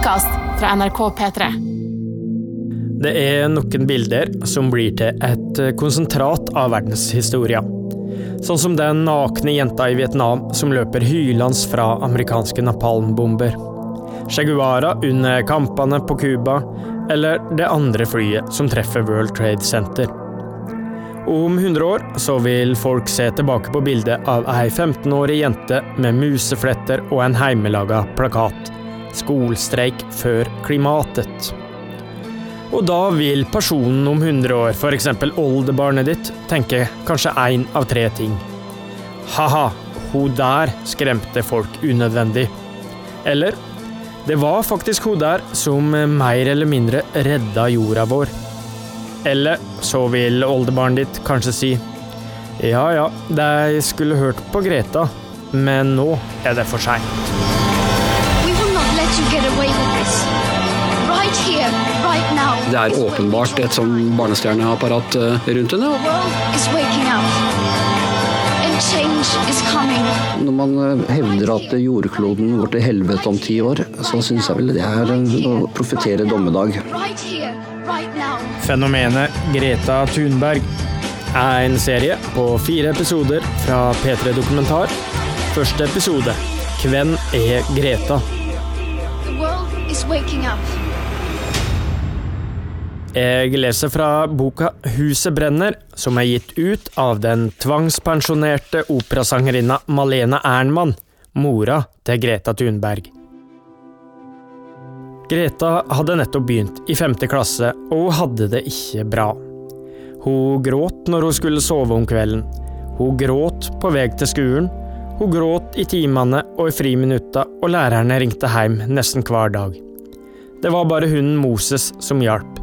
podkast fra NRK P3. Det er noen bilder som blir til et konsentrat av verdenshistoria. Sånn som den nakne jenta i Vietnam som løper hylende fra amerikanske napalmbomber. Che Guevara under kampene på Cuba, eller det andre flyet som treffer World Trade Center. Om 100 år så vil folk se tilbake på bildet av ei 15-årig jente med musefletter og en heimelaga plakat. Skolstreik før klimatet. Og da vil personen om 100 år, f.eks. oldebarnet ditt, tenke kanskje én av tre ting. Ha-ha, hun der skremte folk unødvendig. Eller det var faktisk hun der som mer eller mindre redda jorda vår. Eller så vil oldebarnet ditt kanskje si ja ja, de skulle hørt på Greta, men nå er det for seint. Right here, right now. Det er åpenbart et sånn barnestjerneapparat eh, rundt henne. The world is waking up. And change is coming. Når man eh, hevder at jordkloden går til helvete om ti år, så syns jeg vel det er å profetere dommedag. Right here, right now. Fenomenet Greta Thunberg er en serie på fire episoder fra P3 Dokumentar. Første episode Hvem er Greta? Jeg leser fra boka Huset brenner, som er gitt ut av den tvangspensjonerte operasangerinna Malene Ernmann, mora til Greta Thunberg. Greta hadde nettopp begynt i femte klasse, og hun hadde det ikke bra. Hun gråt når hun skulle sove om kvelden. Hun gråt på vei til skolen. Hun gråt i timene og i friminutta, og lærerne ringte hjem nesten hver dag. Det var bare hunden Moses som hjalp.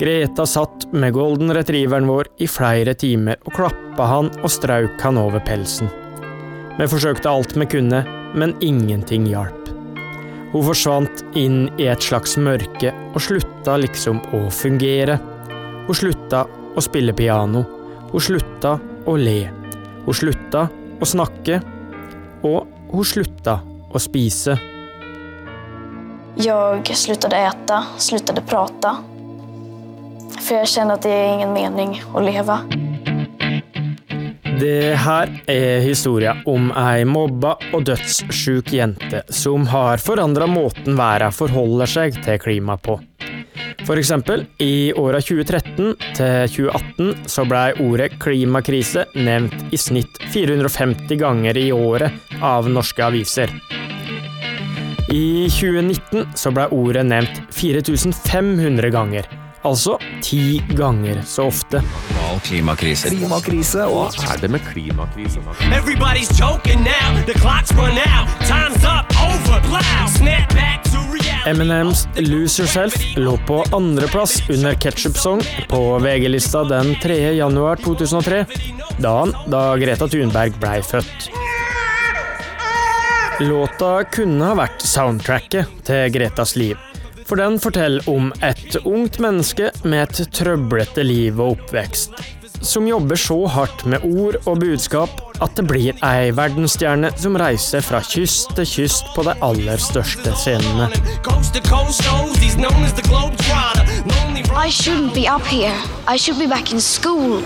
Greta satt med golden retrieveren vår i flere timer og klappa han og strauk han over pelsen. Vi forsøkte alt vi kunne, men ingenting hjalp. Hun forsvant inn i et slags mørke og slutta liksom å fungere. Hun slutta å spille piano. Hun slutta å le. Hun slutta å snakke. Og hun slutta å spise. Jag slutade äta, slutade prata. För jag kände att det är ingen mening att leva. Det her er historia om ei mobba og dødssjuk jente som har forandra måten verden forholder seg til klima på. For eksempel, i åra 2013 til 2018 så blei ordet klimakrise nevnt i snitt 450 ganger i året av norske aviser. I 2019 så ble ordet nevnt 4500 ganger, altså ti ganger så ofte. Klimakrise. Klimakrise, og er det med klimakrise? Everybody's joking now. The clock's run out. Time's up. Over. Plow. Snap back to reality. Eminems Lose Yourself lå på andreplass under Ketchup Song på VG-lista den 3. januar 2003, dagen da Greta Thunberg blei født. Låta kunne ha vært soundtracket til Gretas liv, for den forteller om et ungt menneske med et trøblete liv og oppvekst, som jobber så hardt med ord og budskap at det blir ei verdensstjerne som reiser fra kyst til kyst på de aller største scenene. I shouldn't be up here. I should be back in school.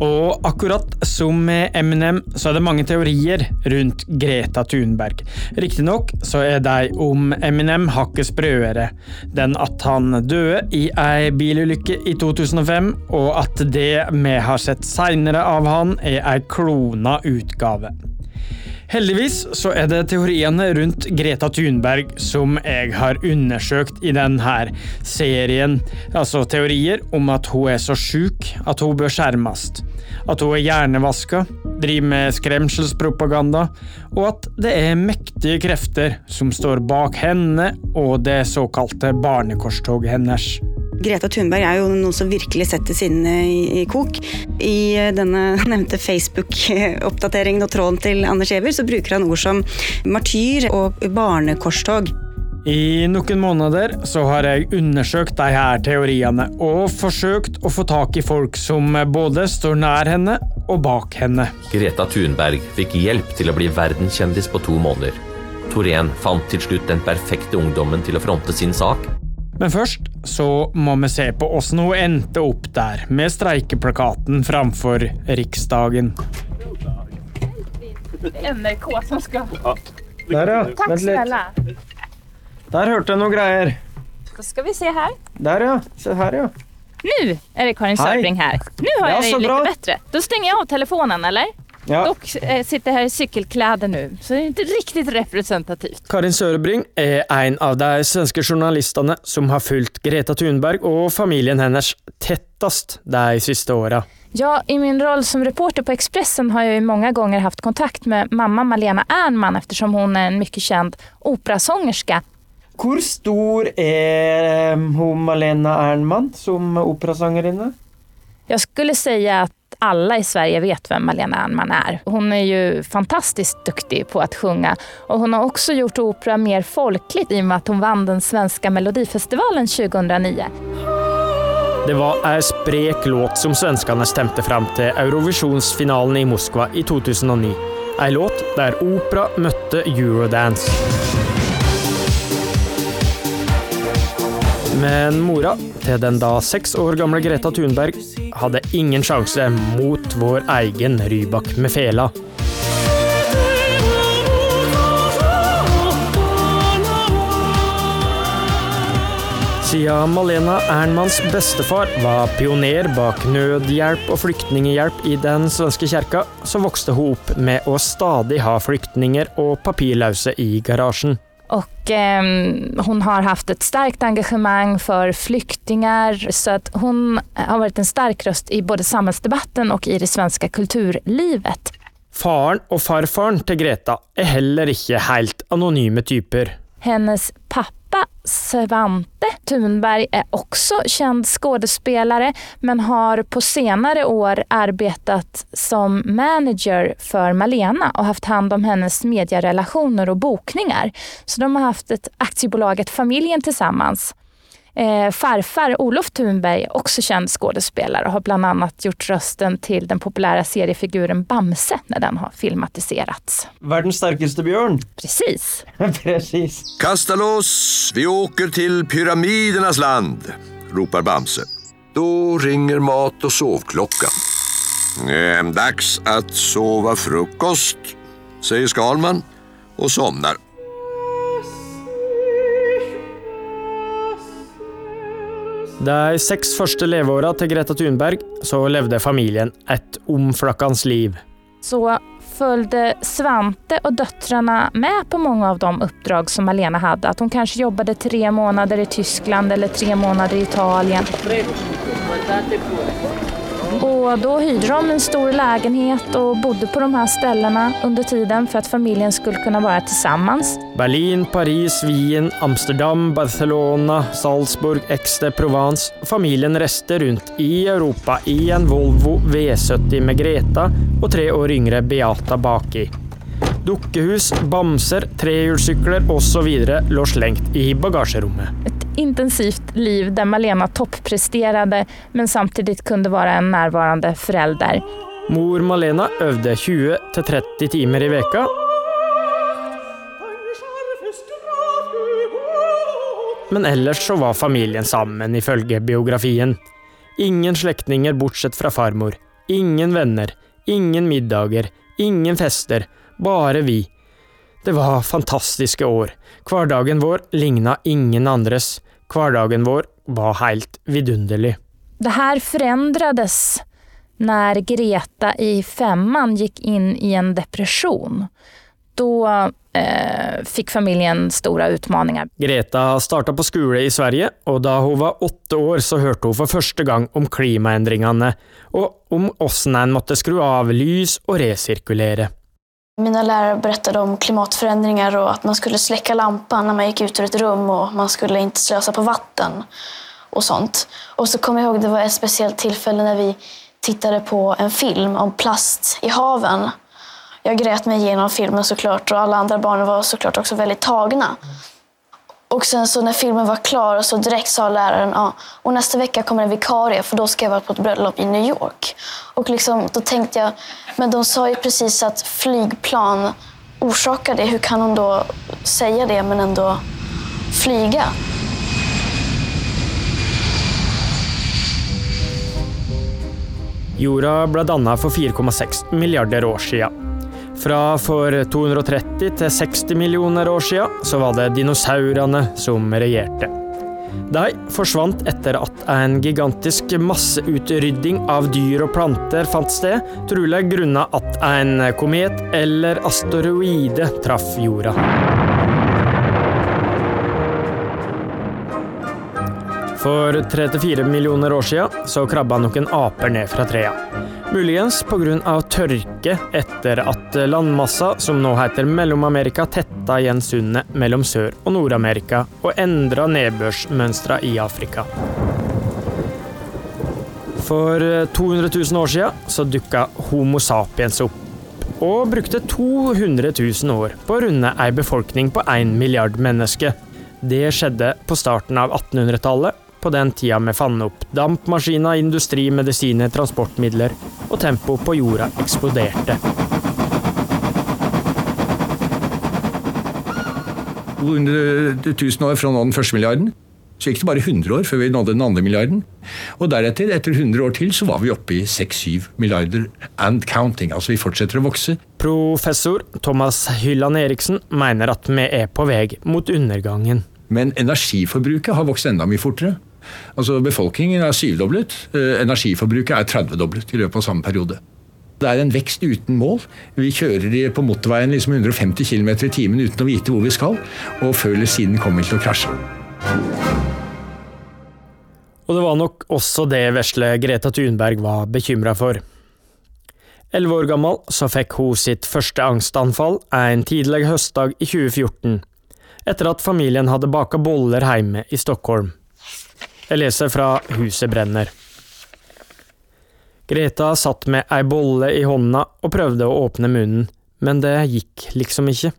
Og akkurat som med Eminem, så er det mange teorier rundt Greta Thunberg. Riktignok så er de om Eminem hakket sprøere. Den at han døde i ei bilulykke i 2005, og at det vi har sett seinere av han, er ei klona utgave. Heldigvis så er det teoriene rundt Greta Thunberg som jeg har undersøkt i denne serien. Altså teorier om at hun er så sjuk at hun bør skjermes. At hun er hjernevaska, driver med skremselspropaganda, og at det er mektige krefter som står bak henne og det såkalte barnekorstoget hennes. Greta Thunberg er jo noen som virkelig setter sinnet i, i kok. I eh, denne nevnte Facebook-oppdateringen og tråden til Anders Giæver så bruker han ord som martyr og barnekorstog. I noen måneder så har jeg undersøkt de her teoriene, og forsøkt å få tak i folk som både står nær henne og bak henne. Greta Thunberg fikk hjelp til å bli verdenskjendis på to måneder. Torén fant til slutt den perfekte ungdommen til å fronte sin sak. Men først så må vi se på åssen hun endte opp der, med streikeplakaten framfor Riksdagen. NRK som ska... Der, ja. Tack Vent litt. snälla. Der hørte jeg noen greier. Da skal vi se her. Der, ja. Se her, ja. Nu är det Karin Hej. her. här. Nu har Ja, jag dig lite bra. bättre. Då stänger jag av telefonen eller? ja. Dock eh, sitter här i cykelkläder nu, så det är inte riktigt representativt. Karin Sørebring er en av de svenske journalistene som har fulgt Greta Thunberg og familien hennes tettest de siste åra. Ja, I min roll som reporter på Expressen har jag ju många gånger haft kontakt med mamma Malena Ernman eftersom hon är en mycket känd operasångerska. Hvor stor er hun Malena Ernman som operasangerinne? Jeg skulle si at alle i Sverige vet hvem Malena Ernman er. Hun er jo fantastisk duktig på å sjunga Og hun har også gjort opera mer folkelig i og med at hun vann den svenske melodifestivalen 2009. Det var ei sprek låt som svenskene stemte fram til Eurovisjonsfinalen i Moskva i 2009. Ei låt der opera møtte eurodance. Men mora til den da seks år gamle Greta Thunberg hadde ingen sjanse mot vår egen Rybak med fela. Siden Malena Ernmanns bestefar var pioner bak nødhjelp og flyktninghjelp i den svenske kjerka, så vokste hun opp med å stadig ha flyktninger og papirløse i garasjen. Och eh, hon har haft ett starkt engagemang för flyktingar så att hon har varit en stark röst i både samhällsdebatten och i det svenska kulturlivet. Faren og farfaren til Greta er heller ikke helt anonyme typer. Hennes pappa Svante Thunberg är också känd skådespelare men har på senare år arbetat som manager för Malena och haft hand om hennes medierelationer och bokningar. Så de har haft ett aktiebolaget Familjen tillsammans. Eh, farfar Olof Thunberg også också känd skådespelare och har bland annat gjort rösten till den populära seriefiguren Bamse när den har filmatiserats. Verdens sterkeste bjørn. Precis. Precis. Kasta loss, vi åker till pyramidernas land, ropar Bamse. Då ringer mat och sovklockan. Eh, dags att sova frukost, säger Skalman och somnar. De seks første leveåra til Greta Thunberg så levde familien et omflakkende liv. så följde Svante og døtrene med på mange av de oppdrag som Malena hadde. At hun kanskje jobbet tre måneder i Tyskland eller tre måneder i Italien. Och då hyrde de en stor lägenhet och bodde på de här ställena under tiden för att familjen skulle kunna vara tillsammans. Berlin, Paris, Wien, Amsterdam, Barcelona, Salzburg, Aix-de-Provence. Familien reste rundt i Europa i en Volvo V70 med Greta og tre år yngre Beata baki. Dukkehus, bamser, trehjulssykler osv. lå slengt i bagasjerommet. Et intensivt liv der Malena toppresterte, men samtidig kunne være en nærværende forelder. Mor Malena øvde 20-30 timer i veka. Men ellers så var familien sammen, ifølge biografien. Ingen slektninger bortsett fra farmor. Ingen venner. Ingen middager. Ingen fester. Bare vi. Det var fantastiske år. Hverdagen vår ligna ingen andres. Hverdagen vår var helt vidunderlig. Det här förändrades när Greta i femman gikk inn i en depresjon. Da eh, fikk familien store utmaningar. Greta starta på skole i Sverige, og da hun var åtte år, så hørte hun for første gang om klimaendringene, og om åssen en måtte skru av lys og resirkulere. Mina lärare berättade om klimatförändringar och att man skulle släcka lampan när man gick ut ur ett rum och man skulle inte slösa på vatten och sånt. Och så kommer jag ihåg det var ett speciellt tillfälle när vi tittade på en film om plast i haven. Jag grät mig igenom filmen såklart och alla andra barn var såklart också väldigt tagna. Och sen så när filmen var klar så direkt sa läraren ja, och nästa vecka kommer en vikarie för då ska jag vara på ett bröllop i New York. Och liksom, då tänkte jag, men de sa ju precis att flygplan orsakar det. Hur kan hon då säga det men ändå flyga. Jorda ble danna for 4,6 milliarder år siden. Fra for 230 til 60 millioner år siden så var det dinosaurene som regjerte. De forsvant etter at en gigantisk masseutrydding av dyr og planter fant sted, trolig grunnet at en komet eller asteroide traff jorda. For 34 millioner år siden så krabba noen aper ned fra trærne. Muligens pga. tørke etter at landmassa, som nå heter Mellom-Amerika, tetta igjen sundet mellom Sør- og Nord-Amerika og endra nedbørsmønstra i Afrika. For 200 000 år siden så dukka Homo sapiens opp, og brukte 200 000 år på å runde ei befolkning på 1 milliard mennesker. Det skjedde på starten av 1800-tallet, på den tida vi fant opp dampmaskiner, industri, medisiner, transportmidler, og tempoet på jorda eksploderte. Under tusen år fra å nå den første milliarden. Så gikk det bare 100 år før vi nådde den andre milliarden. Og deretter, etter 100 år til, så var vi oppe i 6-7 milliarder and counting. Altså vi fortsetter å vokse. Professor Thomas Hylland Eriksen mener at vi er på vei mot undergangen. Men energiforbruket har vokst enda mye fortere. Altså Befolkningen er syvdoblet. Eh, energiforbruket er 30-doblet i løpet av samme periode. Det er en vekst uten mål. Vi kjører på motorveien liksom 150 km i timen uten å vite hvor vi skal, og før eller siden kommer vi til å krasje. Og det var nok også det vesle Greta Thunberg var bekymra for. Elleve år gammel så fikk hun sitt første angstanfall en tidlig høstdag i 2014, etter at familien hadde baka boller hjemme i Stockholm. Jeg leser fra Huset brenner. Greta satt med ei bolle i hånda og prøvde å åpne munnen, men det gikk liksom ikke.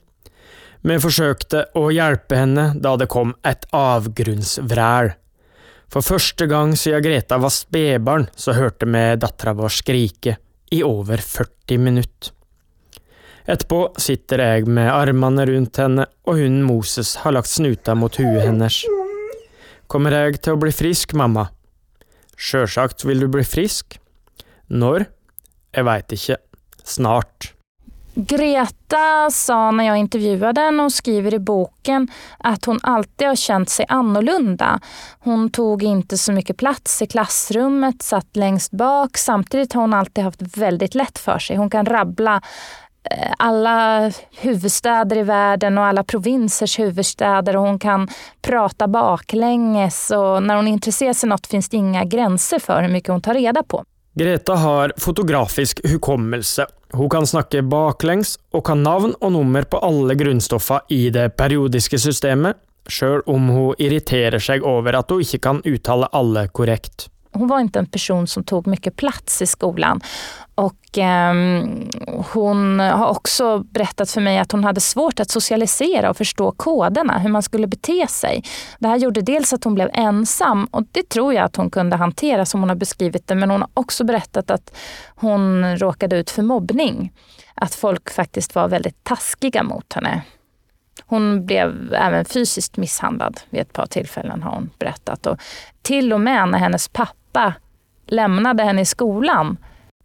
Vi forsøkte å hjelpe henne da det kom et avgrunnsvræl. For første gang siden Greta var spedbarn, så hørte vi dattera vår skrike, i over 40 minutter. Etterpå sitter jeg med armene rundt henne, og hunden Moses har lagt snuta mot huet hennes. Kommer jeg til å bli frisk, mamma? Sjølsagt vil du bli frisk. Når? Jeg veit ikke. Snart. Greta sa när jag intervjuade henne och skriver i boken att hon alltid har känt sig annorlunda. Hon tog inte så mycket plats i klassrummet, satt längst bak. Samtidigt har hon alltid haft väldigt lätt för sig. Hon kan rabbla alla huvudstäder i verden og alle provinsers huvudstäder og hun kan prate baklänges og når hun interesserer seg noe, finns det inga gränser for hvor mye hun tar reda på. Greta har fotografisk hukommelse. Hun kan snakke baklengs, og kan navn og nummer på alle grunnstoffer i det periodiske systemet, sjøl om hun irriterer seg over at hun ikke kan uttale alle korrekt. Hon var inte en person som tog mycket plats i skolan. Och eh, hon har också berättat för mig att hon hade svårt att socialisera och förstå koderna, hur man skulle bete sig. Det här gjorde dels att hon blev ensam och det tror jag att hon kunde hantera som hon har beskrivit det. Men hon har också berättat att hon råkade ut för mobbning. Att folk faktiskt var väldigt taskiga mot henne. Hon blev även fysiskt misshandlad vid ett par tillfällen har hon berättat. Och till och med när hennes pappa lämnade henne i skolan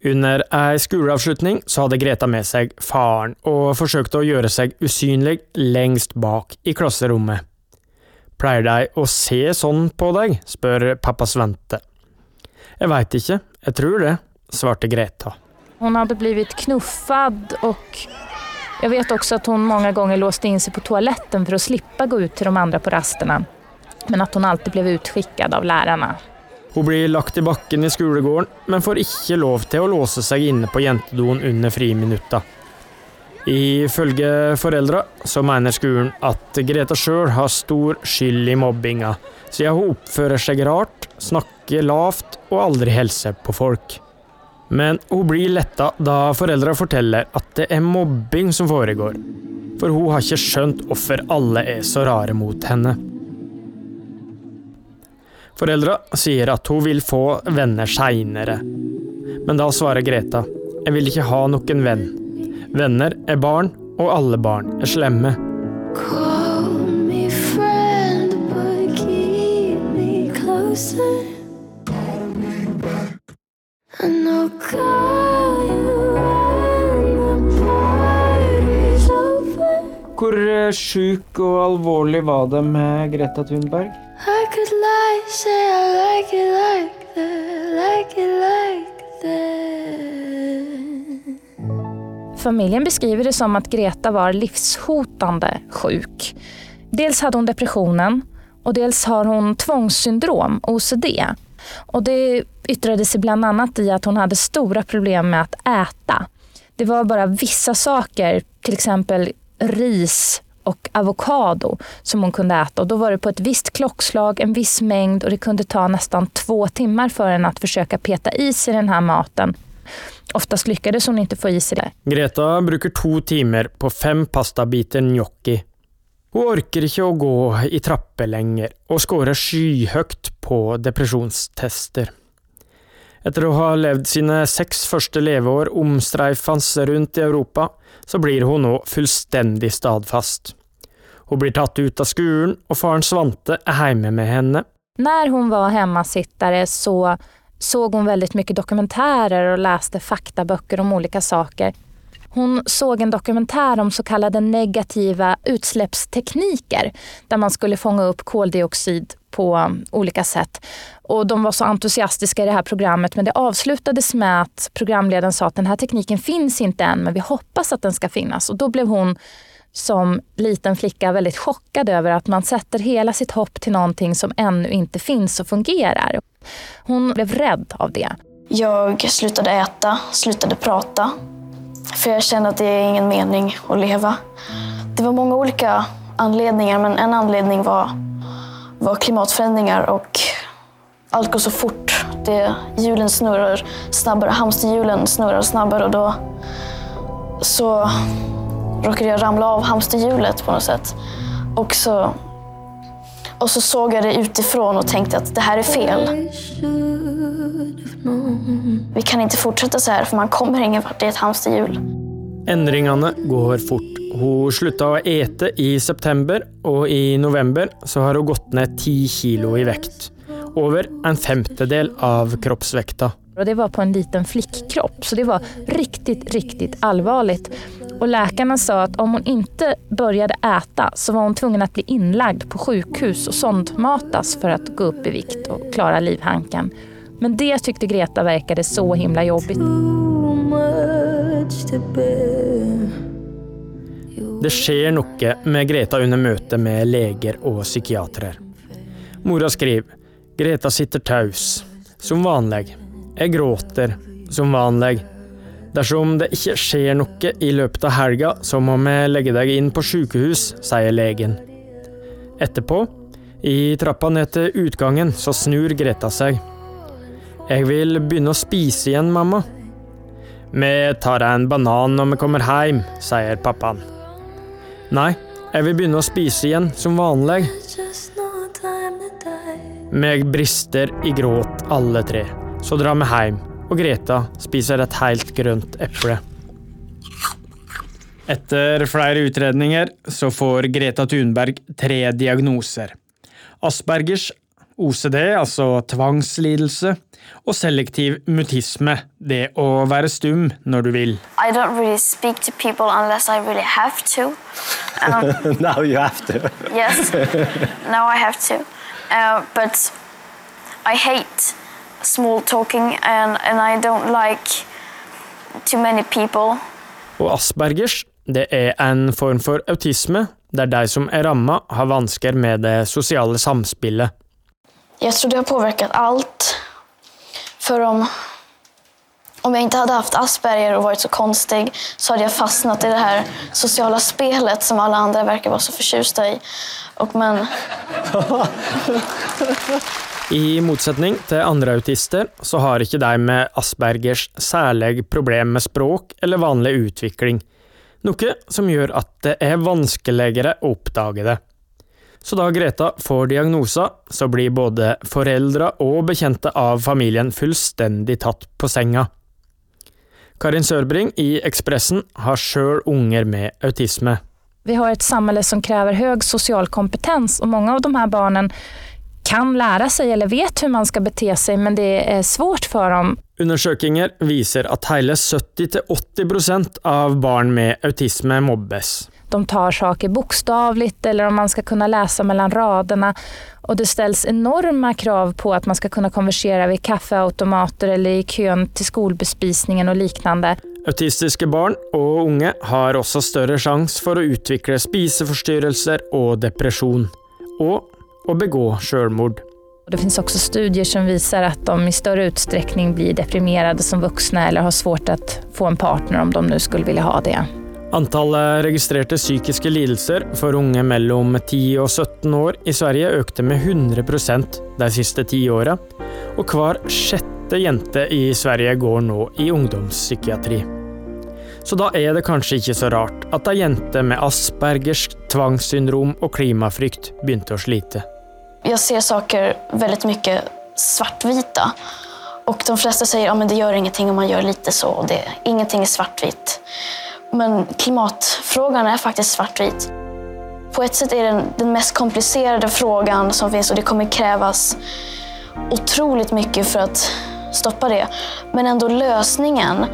Under ei skoleavslutning så hadde Greta med seg faren, og forsøkte å gjøre seg usynlig lengst bak i klasserommet. Pleier de å se sånn på deg? spør pappa Svante. Jeg veit ikke, jeg tror det, svarte Greta. Hun hadde blivit knuffad og jeg vet også at hun mange ganger låste in seg på toaletten for å slippe å gå ut til de andre på rastene, Men at hun alltid ble utskickad av lærerne. Hun blir lagt i bakken i skolegården, men får ikke lov til å låse seg inne på jentedoen under friminutta. Ifølge foreldra så mener skolen at Greta sjøl har stor skyld i mobbinga, siden hun oppfører seg rart, snakker lavt og aldri hilser på folk. Men hun blir letta da foreldra forteller at det er mobbing som foregår, for hun har ikke skjønt hvorfor alle er så rare mot henne. Foreldra sier at hun vil få venner seinere. Men da svarer Greta, jeg vil ikke ha noen venn. Venner er barn, og alle barn er slemme. Hvor eh, sjuk og alvorlig var det med Greta Thunberg? I could lie, say I like it like that, like it like that. Familjen beskriver det som att Greta var livshotande sjuk. Dels hade hon depressionen och dels har hon tvångssyndrom, OCD. Och det yttrade sig bland annat i att hon hade stora problem med att äta. Det var bara vissa saker, till exempel ris och avokado som hon kunde äta. Och då var det på ett visst klockslag, en viss mängd och det kunde ta nästan två timmar för henne att försöka peta i sig den här maten. Oftast lyckades hon inte få i det. Greta bruker to timer på fem pastabiter gnocchi. Hun orker ikke å gå i trapper lenger, og scorer skyhøyt på depresjonstester. Etter å ha levd sine seks første leveår omstreifende rundt i Europa, så blir hun nå fullstendig stadfast. Hun blir tatt ut av skolen, og faren Svante er hjemme med henne. Når hun var hemmasittare så såg hun veldig mye dokumentärer og leste faktabøker om olika saker. Hun såg en dokumentär om så kallade negativa utsläppstekniker der man skulle fånga opp koldioxid på olika sätt. Och de var så entusiastiske i det här programmet men det avslutades med at programlederen sa at denne teknikken tekniken ikke än men vi hoppas at den skal finnes. Och då blev hon som liten flicka väldigt chockad över att man sätter hela sitt hopp till någonting som ännu inte finns och fungerar. Hon blev rädd av det. Jag slutade äta, slutade prata. För jag kände att det är ingen mening att leva. Det var många olika anledningar, men en anledning var, var klimatförändringar och allt går så fort. Det, hjulen snurrar snabbare, hamsterhjulen snurrar snabbare och så råkade jag ramla av hamsterhjulet på något sätt. Och så, och så såg jag det utifrån och tänkte att det här är fel. Vi kan inte fortsätta så här för man kommer ingen vart i ett hamsterhjul. Endringene går fort. Hun slutta å ete i september, og i november så har hun gått ned ti kilo i vekt. Over en femtedel av kroppsvekta. Och det var på en liten flickkropp, så det var riktigt, riktigt allvarligt. Och läkarna sa att om hon inte började äta så var hon tvungen att bli inlagd på sjukhus och sondmatas för att gå upp i vikt och klara livhanken. Men det tyckte Greta verkade så himla jobbigt. Det skjer noe med Greta under møtet med leger og psykiatere. Mora skriver Greta sitter taus, som vanlig. Jeg gråter, som vanlig. Dersom det ikke skjer noe i løpet av helga, så må vi legge deg inn på sykehus, sier legen. Etterpå, i trappa ned til utgangen, så snur Greta seg. Jeg vil begynne å spise igjen, mamma. Vi tar en banan når vi kommer hjem, sier pappaen. Nei, jeg vil begynne å spise igjen, som vanlig. Vi brister i gråt alle tre. Så drar vi hjem, og Greta spiser et helt grønt eple. Etter flere utredninger så får Greta Thunberg tre diagnoser. Aspergers, OCD, altså tvangslidelse, og selektiv mutisme, det å være stum når du vil. I don't really speak to people unless I really have to. Um, now you have to. yes, now I have to. Uh, but I hate small talking and, and I don't like too many people. Og Aspergers, det er en form for autisme, der de som er ramma, har vansker med det sosiale samspillet. Jeg tror det har påvirket alt. For om, om jeg ikke hadde haft Asperger og vært så konstig så hadde jeg fastnet i det her sosiale spelet som alle andre verkar være så fortjuste i. Og men... I motsetning til andre autister, så har ikke de med Aspergers særlig problem med språk eller vanlig utvikling, noe som gjør at det er vanskeligere å oppdage det. Så da Greta får diagnoser, så blir både foreldre og bekjente av familien fullstendig tatt på senga. Karin Sørbring i Ekspressen har sjøl unger med autisme. Vi har et samfunn som krever høy sosial kompetens og mange av de her barnen kan lære seg eller vet hvordan man skal bete seg, men det er svårt for dem. Undersøkelser viser at hele 70-80% av barn med autisme mobbes. De tar saker bokstavelig, eller om man skal kunne lese mellom radene. Og det stilles enorme krav på at man skal kunne konversere ved kaffeautomater eller i køen til skolbespisningen og liknande. Autistiske barn og unge har også større sjanse for å utvikle spiseforstyrrelser og depresjon, og å begå selvmord. Det finns också studier som visar att de i större utsträckning blir deprimerade som vuxna eller har svårt att få en partner om de nu skulle vilja ha det. Antallet registrerte psykiske lidelser for unge mellom 10 og 17 år i Sverige økte med 100% de siste ti åra, og hver sjette jente i Sverige går nå i ungdomspsykiatri. Så da er det kanskje ikke så rart at ei jente med Aspergers, tvangssyndrom og klimafrykt begynte å slite. Jag ser saker väldigt mycket svartvita. Och de flesta säger att ja, det gör ingenting om man gör lite så. Och det, ingenting är svartvitt. Men klimatfrågan är faktiskt svartvit. På ett sätt är det den, mest komplicerade frågan som finns och det kommer krävas otroligt mycket för att stoppa det. Men ändå lösningen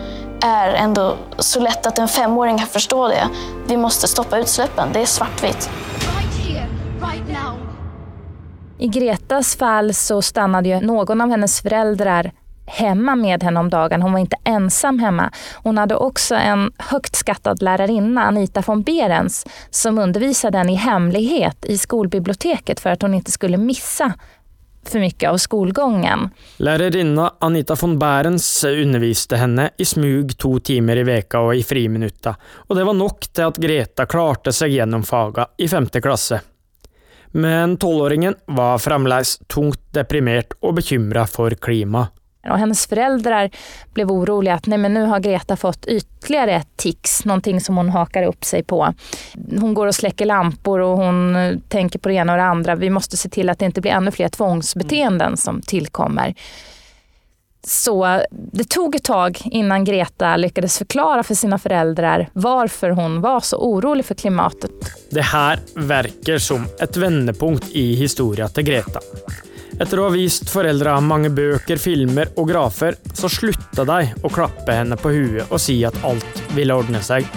är ändå så lätt att en femåring kan förstå det. Vi måste stoppa utsläppen. Det är svartvitt. Right here, right. I Gretas fall så stannade ju av hennes föräldrar hemma med henne om dagen. Hon var inte ensam hemma. Hon hade också en högt skattad lärarinna, Anita von Berens, som undervisade henne i hemlighet i skolbiblioteket för att hon inte skulle missa för mycket av skolgången. Lærerinna Anita von Berens underviste henne i smug to timer i veka og i friminutta, og det var nok til at Greta klarte seg gjennom faga i femte klasse. Men tolvåringen var fremdeles tungt deprimert og bekymra for klimaet. Och hennes föräldrar blev oroliga att nej men nu har Greta fått ytterligare ett tics, någonting som hon hakar upp sig på. Hon går och släcker lampor och hon tenker tänker på det ena och det andra. Vi måste se till att det inte blir ännu fler tvångsbeteenden som tillkommer. Så det tog ett tag innan Greta lyckades förklara för sina föräldrar varför hon var så orolig för klimatet. Det her verker som et vendepunkt i historien til Greta. Etter å ha vist foreldra mange bøker, filmer og grafer, så slutta de å klappe henne på huet og si at alt ville ordne seg.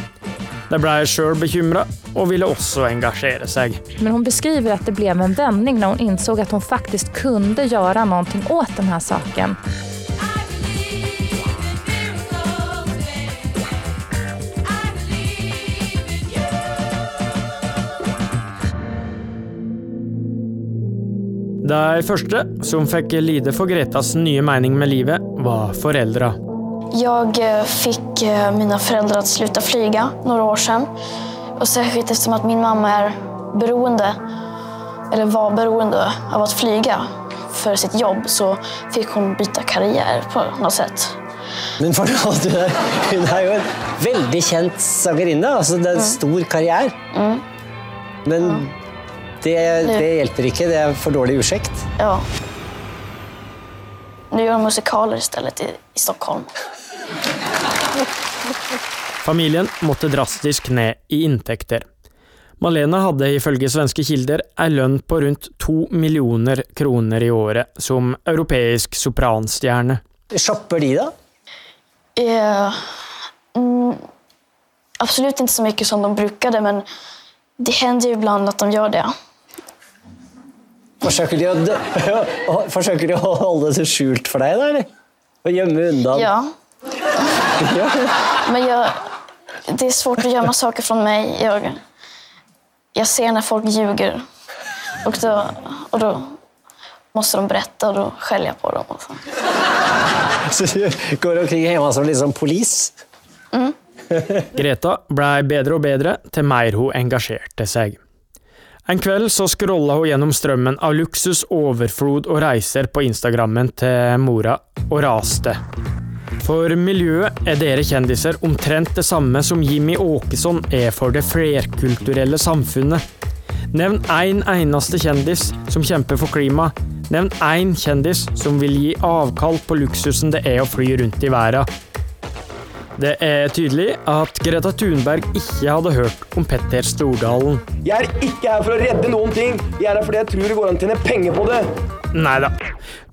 De ble sjøl bekymra og ville også engasjere seg. Men hun beskriver at det ble en vending når hun insåg at hun faktisk kunne gjøre noe åt denne saken. De første som fikk lide for Gretas nye mening med livet, var foreldra. Jeg fikk mine foreldre til å slutte å fly noen år siden. Og særlig eftersom at min mamma er beroende, eller var beroende av å fly for sitt jobb så fikk hun bytte karriere på noe sett. Men for nå, du er, hun er jo en veldig kjent sangerinne. Altså, det er en stor karriere. Men det, det hjelper ikke. Det er for dårlig ursäkt. Ja. Nu gör de musikaler istället i, i Stockholm. Familien måtte drastisk ned i inntekter. Malena hadde ifølge svenske kilder ei lønn på rundt to millioner kroner i året som europeisk sopranstjerne. Shopper de, da? Eh, mm, absolutt ikke så mye som de brukte, men det hender iblant at att de gjør det. Forsøker de å, forsøker de å holde det skjult for deg, da? eller? Å gjemme unna? Ja. Men jeg, det er svårt å gjemme saker fra meg. Jeg, jeg ser når folk ljuger. og da, og da må de berette, og da skjeller jeg på dem. Och så. Så du går omkring hjemme som liksom polis? Greta blei bedre og bedre til mer hun engasjerte seg. En kveld så scrolla hun gjennom strømmen av luksus, overflod og reiser på Instagrammen til mora, og raste. For miljøet er dere kjendiser omtrent det samme som Jimmy Åkesson er for det flerkulturelle samfunnet. Nevn én eneste kjendis som kjemper for klima. Nevn én kjendis som vil gi avkall på luksusen det er å fly rundt i verden. Det er tydelig at Greta Thunberg ikke hadde hørt om Petter Stordalen. Jeg er ikke her for å redde noen ting. Jeg er her fordi jeg tror det går an å tjene penger på det. Nei da.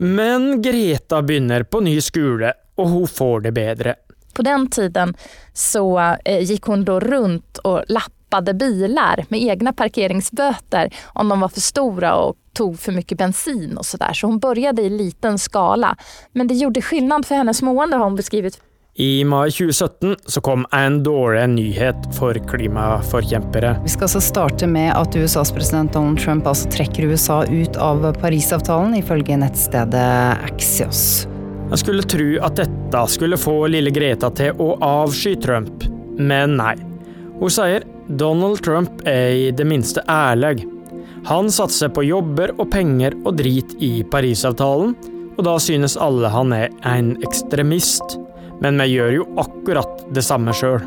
Men Greta begynner på ny skole, og hun får det bedre. På den tiden så gikk hun da rundt og och lappade biler med egne parkeringsbøter om de var for store og tog för mycket bensin och sådär. Så hon började i liten skala. Men det gjorde skillnad för hennes mående har hon beskrivit. I mai 2017 så kom en dårlig nyhet for klimaforkjempere. Vi skal altså starte med at USAs president Donald Trump altså trekker USA ut av Parisavtalen, ifølge nettstedet Axios. Jeg skulle tro at dette skulle få lille Greta til å avsky Trump, men nei. Hun sier Donald Trump er i det minste ærlig. Han satser på jobber og penger og drit i Parisavtalen, og da synes alle han er en ekstremist. Men vi gjør jo akkurat det samme sjøl.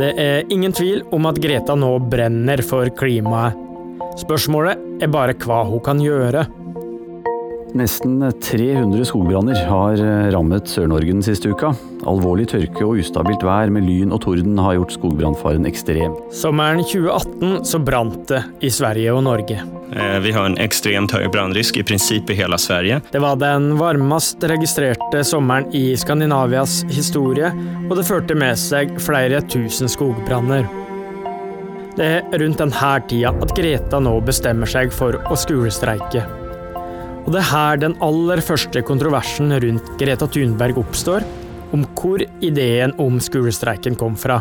Det er ingen tvil om at Greta nå brenner for klimaet. Spørsmålet er bare hva hun kan gjøre. Nesten 300 skogbranner har rammet Sør-Norge den siste uka. Alvorlig tørke og ustabilt vær med lyn og torden har gjort skogbrannfaren ekstrem. Sommeren 2018 så brant det i Sverige og Norge. Eh, Vi har en ekstremt høy brannrisk i prinsipp i hele Sverige. Det var den varmest registrerte sommeren i Skandinavias historie, og det førte med seg flere tusen skogbranner. Det er rundt denne tida at Greta nå bestemmer seg for å skolestreike. Og det er her den aller første kontroversen rundt Greta Thunberg oppstår, om hvor ideen om skolestreiken kom fra.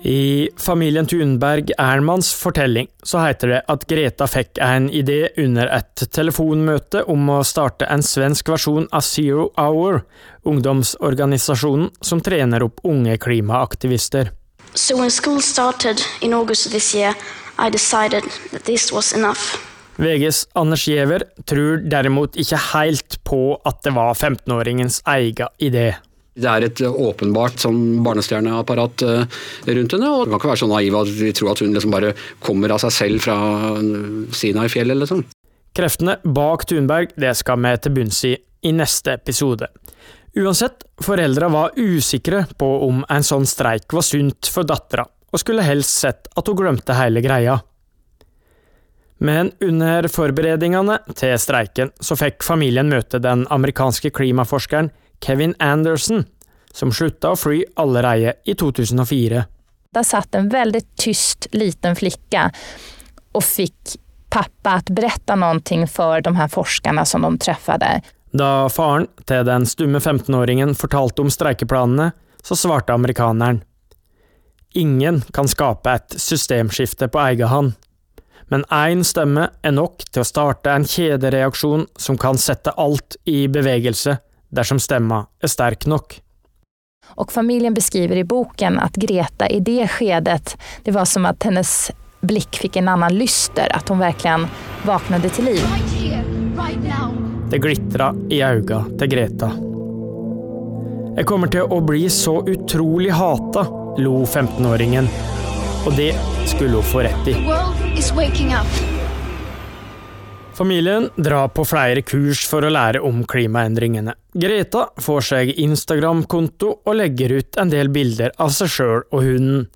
I familien Thunberg Ernmanns fortelling så heter det at Greta fikk en idé under et telefonmøte om å starte en svensk versjon av Zero Hour, ungdomsorganisasjonen som trener opp unge klimaaktivister. So when school started in August this year, I decided that this was enough. VGs Anders Giæver tror derimot ikke helt på at det var 15-åringens egen idé. Det er et åpenbart sånn barnestjerneapparat eh, rundt henne, og man kan ikke være så naiv at vi tror at hun liksom bare kommer av seg selv fra Sinai-fjellet, liksom. Kreftene bak Thunberg det skal vi til bunns i i neste episode. Uansett, foreldra var usikre på om en sånn streik var sunt for dattera, og skulle helst sett at hun glemte hele greia. Men under forberedningene til streiken så fikk familien møte den amerikanske klimaforskeren Kevin Anderson, som slutta å fly allerede i 2004. Da satt en veldig tyst liten flicka og fikk pappa å berette noe for de her forskerne som de träffade. Da faren til den stumme 15-åringen fortalte om streikeplanene, så svarte amerikaneren. Ingen kan skape et systemskifte på egen hånd, men én stemme er nok til å starte en kjedereaksjon som kan sette alt i bevegelse dersom stemma er sterk nok. Och familjen beskriver i boken at Greta i det skedet, det var som at hennes blick fikk en annen lyster, at hun virkelig vaknade til liv. Det glitra i auga til Greta. Jeg kommer til å bli så utrolig hata, lo 15-åringen. Og det skulle hun få rett i. Is waking up. Familien drar på flere kurs for å lære om klimaendringene. Greta får seg Instagram-konto og legger ut en del bilder av seg sjøl og hunden.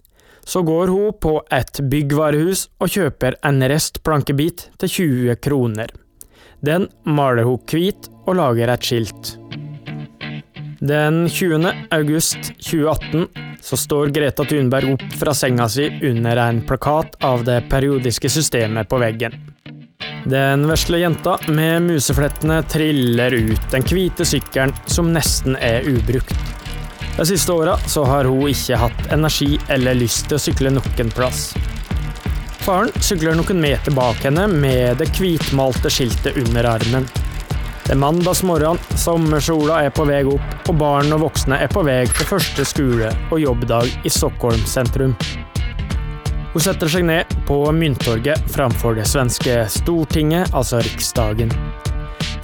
Så går hun på et byggvarehus og kjøper en restplankebit til 20 kroner. Den maler hun hvit og lager et skilt. Den 20. august 2018 så står Greta Thunberg opp fra senga si under en plakat av det periodiske systemet på veggen. Den vesle jenta med museflettene triller ut den hvite sykkelen som nesten er ubrukt. De siste åra så har hun ikke hatt energi eller lyst til å sykle noen plass. Faren sykler noen meter bak henne med det hvitmalte skiltet under armen. Det er mandagsmorgen, sommersola er på vei opp, og barn og voksne er på vei til første skole og jobbdag i Stockholm sentrum. Hun setter seg ned på Mynttorget framfor det svenske Stortinget, altså Riksdagen.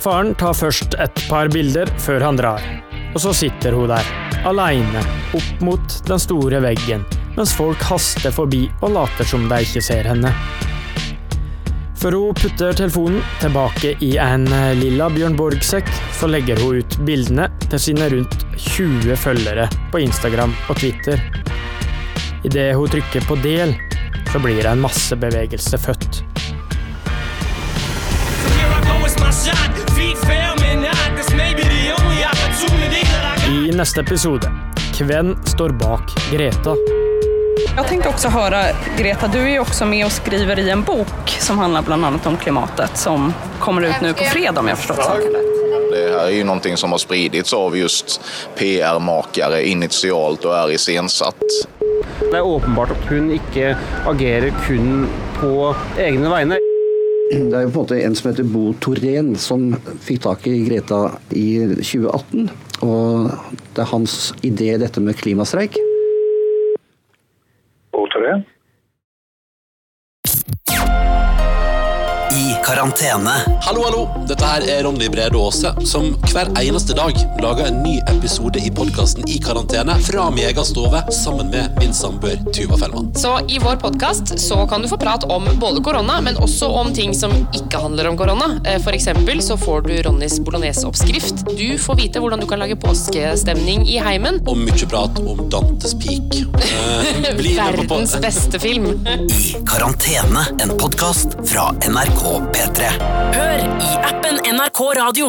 Faren tar først et par bilder før han drar, og så sitter hun der, aleine, opp mot den store veggen, mens folk haster forbi og later som de ikke ser henne. Før hun putter telefonen tilbake i en eh, lilla Bjørn Borg-sekk, så legger hun ut bildene til sine rundt 20 følgere på Instagram og Twitter. Idet hun trykker på del, så blir det en masse bevegelse født. I. Neste episode Hvem står bak Greta? Jag tänkte också höra, Greta, du är jo också med och skriver i en bok som handlar bland annat om klimatet som kommer ut nu på fredag om jag har förstått saken rätt. Det här är ju någonting som har spridits av just PR-makare initialt og er iscensatt. Det er åpenbart at hun ikke agerer kun på egne vegne. Det er jo på en måte en som heter Bo Torén som fikk tak i Greta i 2018. Og det er hans idé dette med klimastreik. I karantene. Hallo, hallo. Dette her er Ronny Brede Aase, som hver eneste dag lager en ny episode i podkasten I karantene fra min egen stove sammen med min samboer Tuva Fellmann. Så i vår podkast så kan du få prat om både korona, men også om ting som ikke handler om korona. Eh, For eksempel så får du Ronnys bolognese-oppskrift. Du får vite hvordan du kan lage påskestemning i heimen. Og mye prat om Dantes Peak. Eh, Verdens beste film. I karantene, en podkast fra NRK P3. Hør i appen NRK Radio.